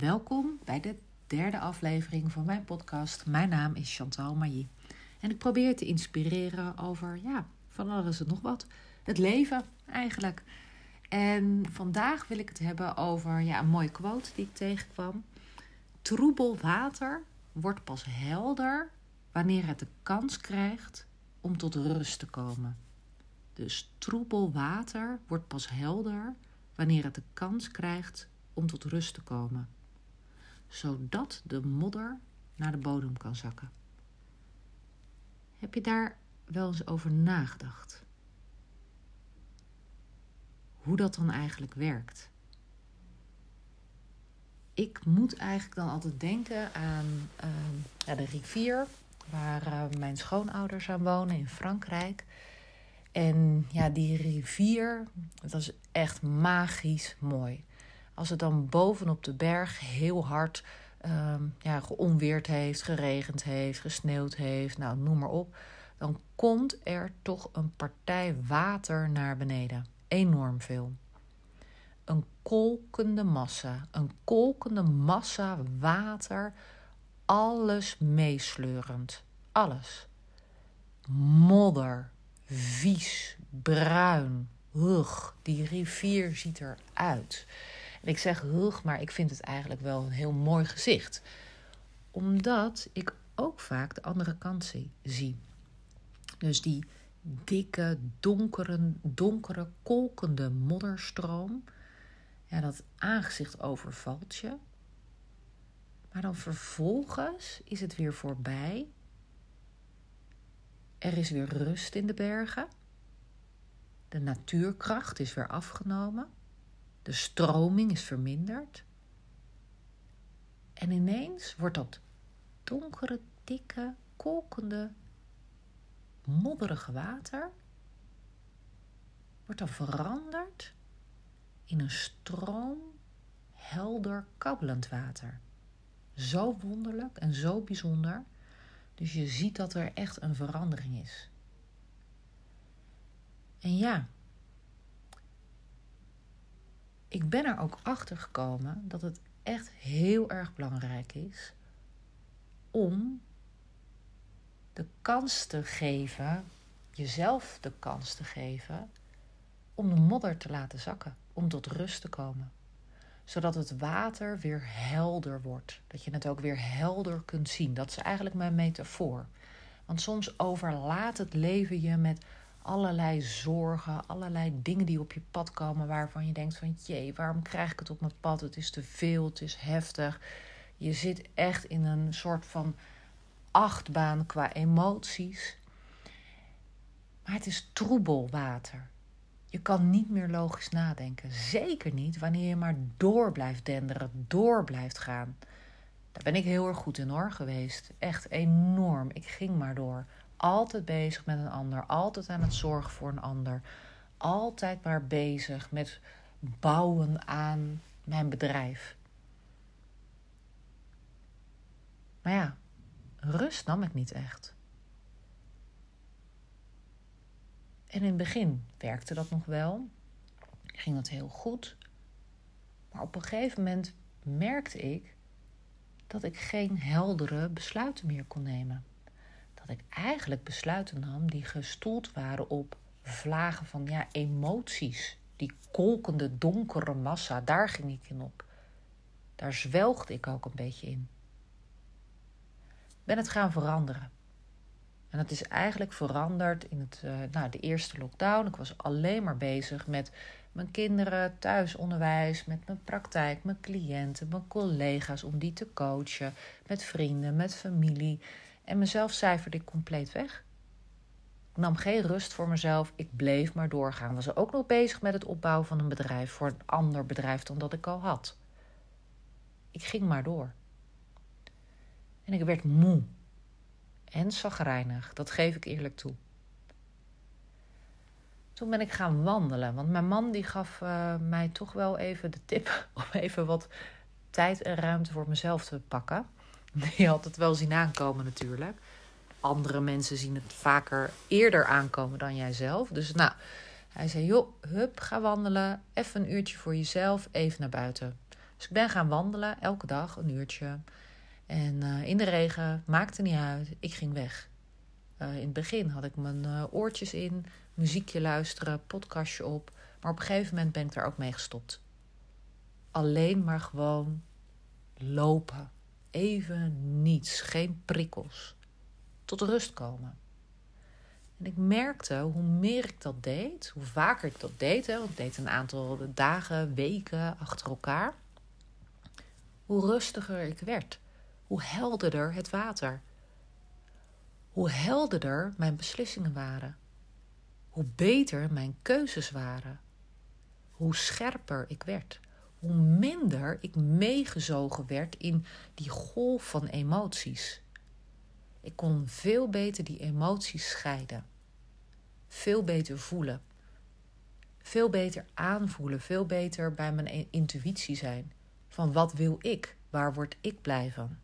Welkom bij de derde aflevering van mijn podcast. Mijn naam is Chantal Mailly. En ik probeer te inspireren over, ja, van alles en nog wat. Het leven eigenlijk. En vandaag wil ik het hebben over ja, een mooie quote die ik tegenkwam. Troebel water wordt pas helder wanneer het de kans krijgt om tot rust te komen. Dus troebel water wordt pas helder wanneer het de kans krijgt om tot rust te komen, zodat de modder naar de bodem kan zakken. Heb je daar wel eens over nagedacht? Hoe dat dan eigenlijk werkt? Ik moet eigenlijk dan altijd denken aan ja, de rivier waar uh, mijn schoonouders aan wonen in Frankrijk. En ja, die rivier, dat is echt magisch mooi. Als het dan bovenop de berg heel hard um, ja, geonweerd heeft, geregend heeft, gesneeuwd heeft, nou noem maar op, dan komt er toch een partij water naar beneden. Enorm veel. Een kolkende massa, een kolkende massa water, alles meesleurend. Alles. Modder, vies, bruin, hug. Die rivier ziet eruit. Ik zeg hug, maar ik vind het eigenlijk wel een heel mooi gezicht. Omdat ik ook vaak de andere kant zie. Dus die dikke, donkere, donkere, kolkende modderstroom. Ja, dat aangezicht overvalt je. Maar dan vervolgens is het weer voorbij. Er is weer rust in de bergen. De natuurkracht is weer afgenomen. De stroming is verminderd. En ineens wordt dat donkere, dikke, kolkende, modderige water wordt dan veranderd in een stroom helder kabbelend water. Zo wonderlijk en zo bijzonder. Dus je ziet dat er echt een verandering is. En ja, ik ben er ook achter gekomen dat het echt heel erg belangrijk is om de kans te geven, jezelf de kans te geven, om de modder te laten zakken, om tot rust te komen. Zodat het water weer helder wordt. Dat je het ook weer helder kunt zien. Dat is eigenlijk mijn metafoor. Want soms overlaat het leven je met allerlei zorgen, allerlei dingen die op je pad komen waarvan je denkt van jee, waarom krijg ik het op mijn pad? Het is te veel, het is heftig. Je zit echt in een soort van achtbaan qua emoties. Maar het is troebel water. Je kan niet meer logisch nadenken. Zeker niet wanneer je maar door blijft denderen, door blijft gaan. Daar ben ik heel erg goed in hoor geweest. Echt enorm. Ik ging maar door. Altijd bezig met een ander. Altijd aan het zorgen voor een ander. Altijd maar bezig met bouwen aan mijn bedrijf. Maar ja, rust nam ik niet echt. En in het begin werkte dat nog wel. Ging dat heel goed. Maar op een gegeven moment merkte ik dat ik geen heldere besluiten meer kon nemen. Ik eigenlijk besluiten nam die gestoeld waren op vlagen van ja, emoties. Die kolkende donkere massa, daar ging ik in op. Daar zwelgde ik ook een beetje in ben het gaan veranderen. En dat is eigenlijk veranderd in het, uh, nou, de eerste lockdown. Ik was alleen maar bezig met mijn kinderen, thuisonderwijs, met mijn praktijk, mijn cliënten, mijn collega's om die te coachen, met vrienden, met familie. En mezelf cijferde ik compleet weg. Ik nam geen rust voor mezelf. Ik bleef maar doorgaan. Was ook nog bezig met het opbouwen van een bedrijf voor een ander bedrijf dan dat ik al had. Ik ging maar door. En ik werd moe. En zagrijnig, dat geef ik eerlijk toe. Toen ben ik gaan wandelen, want mijn man die gaf uh, mij toch wel even de tip om even wat tijd en ruimte voor mezelf te pakken. Die had het wel zien aankomen natuurlijk. Andere mensen zien het vaker eerder aankomen dan jijzelf. Dus nou, hij zei: joh, hup, ga wandelen. Even een uurtje voor jezelf, even naar buiten. Dus ik ben gaan wandelen, elke dag een uurtje. En uh, in de regen, maakte niet uit, ik ging weg. Uh, in het begin had ik mijn uh, oortjes in, muziekje luisteren, podcastje op. Maar op een gegeven moment ben ik daar ook mee gestopt. Alleen maar gewoon lopen. Even niets, geen prikkels. Tot rust komen. En ik merkte hoe meer ik dat deed, hoe vaker ik dat deed, hè, want deed een aantal dagen, weken achter elkaar, hoe rustiger ik werd, hoe helderder het water, hoe helderder mijn beslissingen waren, hoe beter mijn keuzes waren, hoe scherper ik werd, hoe minder ik meegezogen werd in die golf van emoties. Ik kon veel beter die emoties scheiden. Veel beter voelen. Veel beter aanvoelen. Veel beter bij mijn intuïtie zijn. Van wat wil ik? Waar word ik blij van?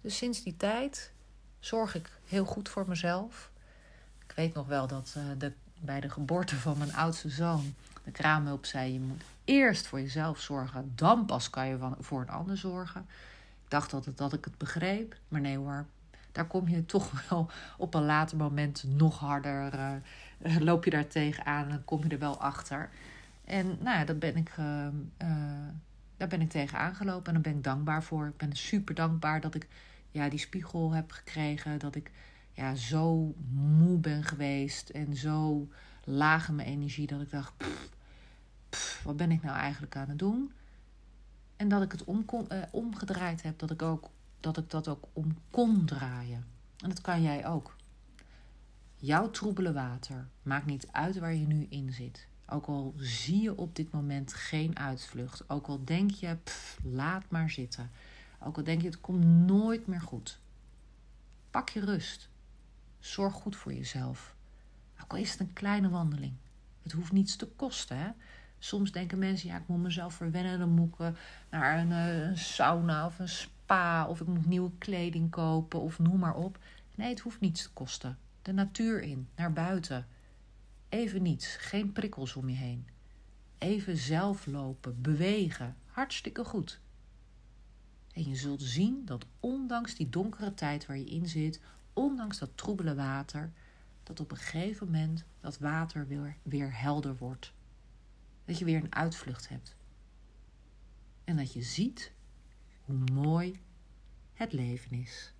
Dus sinds die tijd zorg ik heel goed voor mezelf. Ik weet nog wel dat uh, de, bij de geboorte van mijn oudste zoon de kraamhulp zei: je moet eerst voor jezelf zorgen, dan pas kan je voor een ander zorgen. Ik dacht altijd dat ik het begreep, maar nee hoor. Daar kom je toch wel op een later moment nog harder. Uh, loop je daar tegenaan en kom je er wel achter. En nou ja, dat ben ik, uh, daar ben ik tegen aangelopen en daar ben ik dankbaar voor. Ik ben super dankbaar dat ik ja, die spiegel heb gekregen. Dat ik ja, zo moe ben geweest en zo laag in mijn energie dat ik dacht: wat ben ik nou eigenlijk aan het doen? En dat ik het om uh, omgedraaid heb, dat ik, ook, dat ik dat ook om kon draaien. En dat kan jij ook. Jouw troebele water maakt niet uit waar je nu in zit. Ook al zie je op dit moment geen uitvlucht. Ook al denk je, pff, laat maar zitten. Ook al denk je, het komt nooit meer goed. Pak je rust. Zorg goed voor jezelf. Ook al is het een kleine wandeling. Het hoeft niets te kosten. Hè? Soms denken mensen, ja, ik moet mezelf verwennen. Dan moet ik naar een, eh, een, sauna of een spa. Of ik moet nieuwe kleding kopen of noem maar op. Nee, het hoeft niets te kosten. De natuur in, naar buiten. Even niets, geen prikkels om je heen. Even zelf lopen, bewegen. Hartstikke goed. En je zult zien dat ondanks die donkere tijd waar je in zit, ondanks dat troebele water, dat op een gegeven moment dat water weer, weer helder wordt. Dat je weer een uitvlucht hebt. En dat je ziet hoe mooi het leven is.